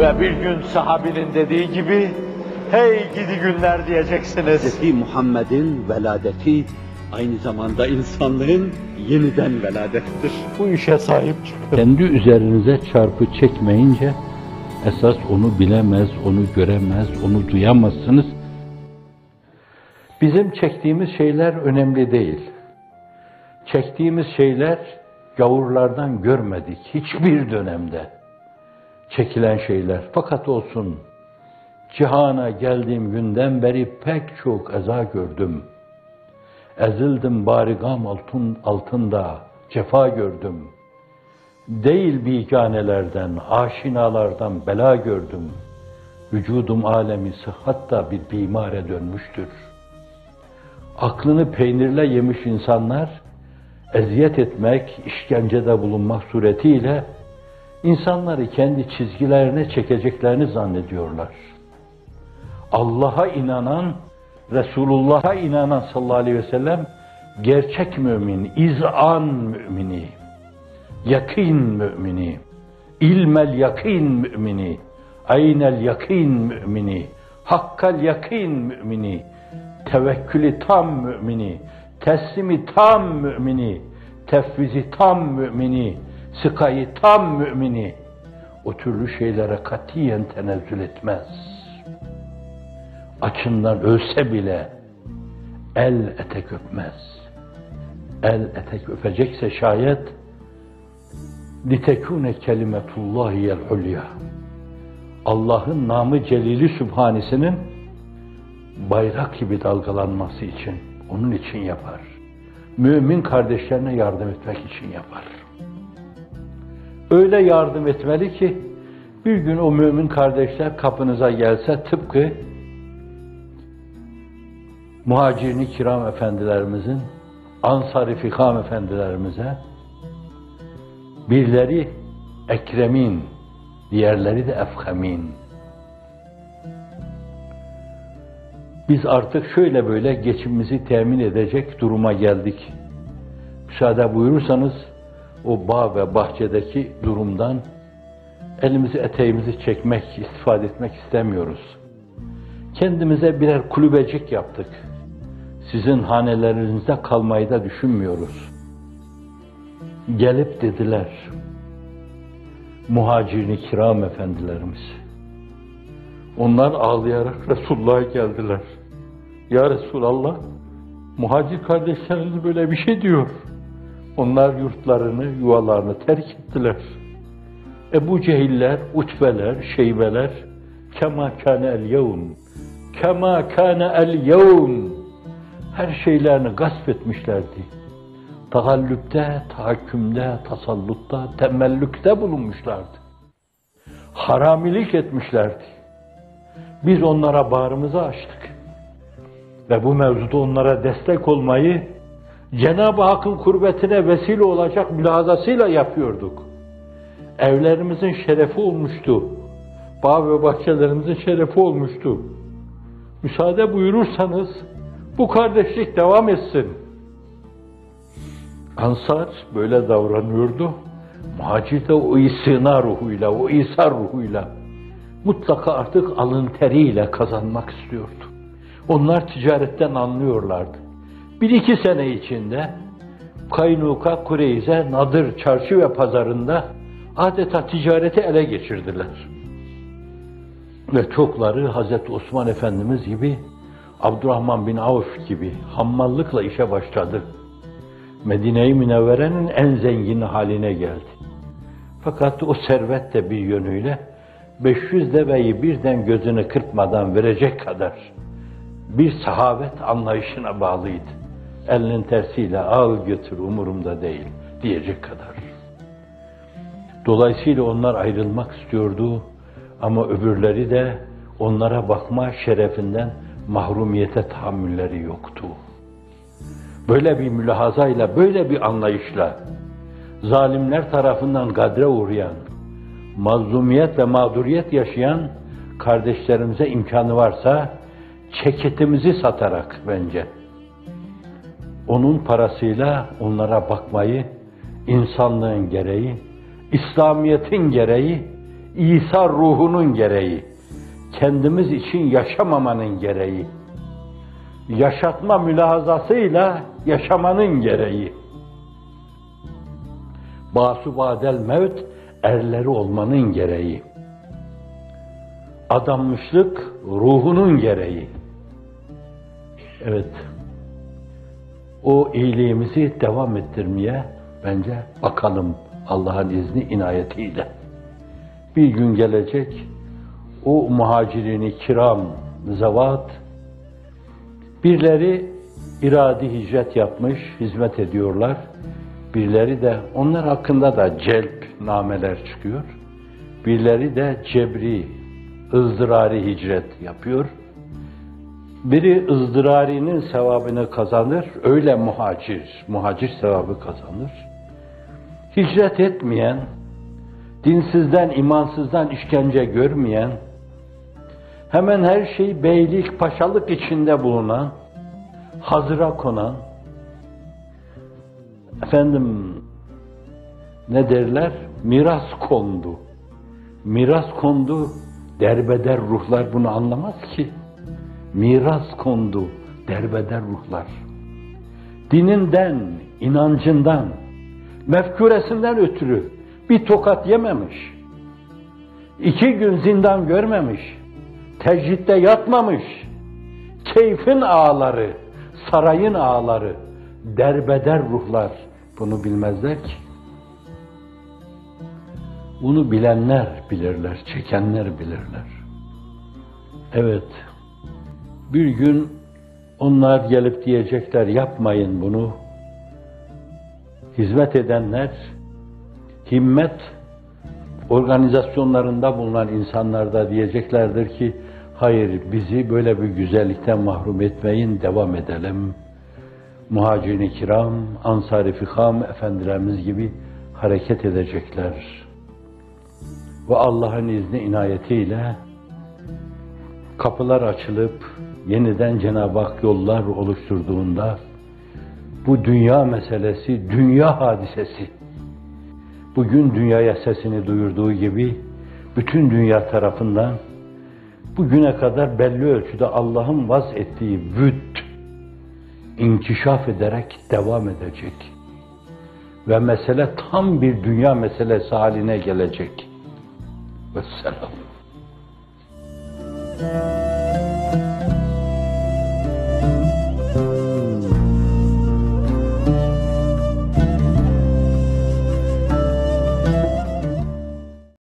Ve bir gün sahabinin dediği gibi, hey gidi günler diyeceksiniz. Hz. Muhammed'in veladeti aynı zamanda insanlığın yeniden veladettir. Bu işe sahip çıkın. Kendi üzerinize çarpı çekmeyince esas onu bilemez, onu göremez, onu duyamazsınız. Bizim çektiğimiz şeyler önemli değil. Çektiğimiz şeyler gavurlardan görmedik hiçbir dönemde. Çekilen şeyler. Fakat olsun cihana geldiğim günden beri pek çok eza gördüm. Ezildim barigam altın, altında, cefa gördüm. Değil biganelerden, aşinalardan bela gördüm. Vücudum alemi sıhhatta bir bimare dönmüştür. Aklını peynirle yemiş insanlar, eziyet etmek, işkencede bulunmak suretiyle insanları kendi çizgilerine çekeceklerini zannediyorlar. Allah'a inanan, Resulullah'a inanan sallallahu aleyhi ve sellem gerçek mümin, izan mümini, yakin mümini, ilmel yakin mümini, aynel yakin mümini, hakkal yakin mümini, tevekkülü tam mümini, teslimi tam mümini, tefvizi tam mümini, sıkayı tam mümini, o türlü şeylere katiyen tenezzül etmez. Açından ölse bile el etek öpmez. El etek öpecekse şayet litekune kelimetullahiyel ulya. Allah'ın namı celili sübhanesinin bayrak gibi dalgalanması için, onun için yapar. Mümin kardeşlerine yardım etmek için yapar. Öyle yardım etmeli ki bir gün o mümin kardeşler kapınıza gelse tıpkı muhacirini kiram efendilerimizin, ansar-ı fikam efendilerimize birileri ekremin, diğerleri de efhemin. Biz artık şöyle böyle geçimimizi temin edecek duruma geldik. Müsaade buyurursanız o bağ ve bahçedeki durumdan elimizi eteğimizi çekmek, istifade etmek istemiyoruz. Kendimize birer kulübecik yaptık. Sizin hanelerinizde kalmayı da düşünmüyoruz. Gelip dediler, muhacirini kiram efendilerimiz. Onlar ağlayarak Resulullah'a geldiler. Ya Resulallah, muhacir kardeşleriniz böyle bir şey diyor. Onlar yurtlarını, yuvalarını terk ettiler. Ebu Cehiller, Utbeler, Şeybeler, kema kâne el yevm, kema kâne el yevm, her şeylerini gasp etmişlerdi. Tagallüpte, tahakkümde, tasallutta, temellükte bulunmuşlardı. Haramilik etmişlerdi. Biz onlara bağrımızı açtık. Ve bu mevzuda onlara destek olmayı Cenab-ı Hakk'ın kurbetine vesile olacak mülazasıyla yapıyorduk. Evlerimizin şerefi olmuştu. Bağ ve bahçelerimizin şerefi olmuştu. Müsaade buyurursanız bu kardeşlik devam etsin. Ansar böyle davranıyordu. Muhacir de o istina ruhuyla, o isar ruhuyla mutlaka artık alın teriyle kazanmak istiyordu. Onlar ticaretten anlıyorlardı. Bir iki sene içinde Kaynuka, Kureyze, Nadır çarşı ve pazarında adeta ticareti ele geçirdiler. Ve çokları Hazreti Osman Efendimiz gibi, Abdurrahman bin Avf gibi hammallıkla işe başladı. Medine-i Münevvere'nin en zengin haline geldi. Fakat o servet de bir yönüyle 500 deveyi birden gözünü kırpmadan verecek kadar bir sahavet anlayışına bağlıydı. Elinin tersiyle al götür umurumda değil diyecek kadar. Dolayısıyla onlar ayrılmak istiyordu ama öbürleri de onlara bakma şerefinden mahrumiyete tahammülleri yoktu. Böyle bir mülahazayla, böyle bir anlayışla zalimler tarafından gadre uğrayan, mazlumiyet ve mağduriyet yaşayan kardeşlerimize imkanı varsa ceketimizi satarak bence onun parasıyla onlara bakmayı insanlığın gereği, İslamiyet'in gereği, İsa ruhunun gereği, kendimiz için yaşamamanın gereği, yaşatma mülahazasıyla yaşamanın gereği. Basu badel mevt erleri olmanın gereği. Adanmışlık ruhunun gereği. Evet. O iyiliğimizi devam ettirmeye bence bakalım Allah'ın izni inayetiyle. Bir gün gelecek o muhacirini kiram, zevat, birileri iradi hicret yapmış, hizmet ediyorlar. Birileri de onlar hakkında da celp nameler çıkıyor. Birileri de cebri, ızdırari hicret yapıyor. Biri ızdırarinin sevabını kazanır, öyle muhacir, muhacir sevabı kazanır. Hicret etmeyen, dinsizden, imansızdan işkence görmeyen, hemen her şey beylik, paşalık içinde bulunan, hazıra konan, efendim ne derler? Miras kondu. Miras kondu, derbeder ruhlar bunu anlamaz ki. Miras kondu, derbeder ruhlar. Dininden, inancından, mefkuresinden ötürü bir tokat yememiş. iki gün zindan görmemiş. Tecritte yatmamış. Keyfin ağları, sarayın ağları, derbeder ruhlar bunu bilmezler ki. Bunu bilenler bilirler, çekenler bilirler. Evet, bir gün onlar gelip diyecekler yapmayın bunu. Hizmet edenler, himmet organizasyonlarında bulunan insanlar da diyeceklerdir ki hayır bizi böyle bir güzellikten mahrum etmeyin, devam edelim. Muhacirin-i kiram, ansar-ı fikam efendilerimiz gibi hareket edecekler. Ve Allah'ın izni inayetiyle kapılar açılıp yeniden Cenab-ı Hak yollar oluşturduğunda bu dünya meselesi, dünya hadisesi bugün dünyaya sesini duyurduğu gibi bütün dünya tarafından bugüne kadar belli ölçüde Allah'ın vaz ettiği vüd inkişaf ederek devam edecek. Ve mesele tam bir dünya meselesi haline gelecek. Vesselam. Thank you.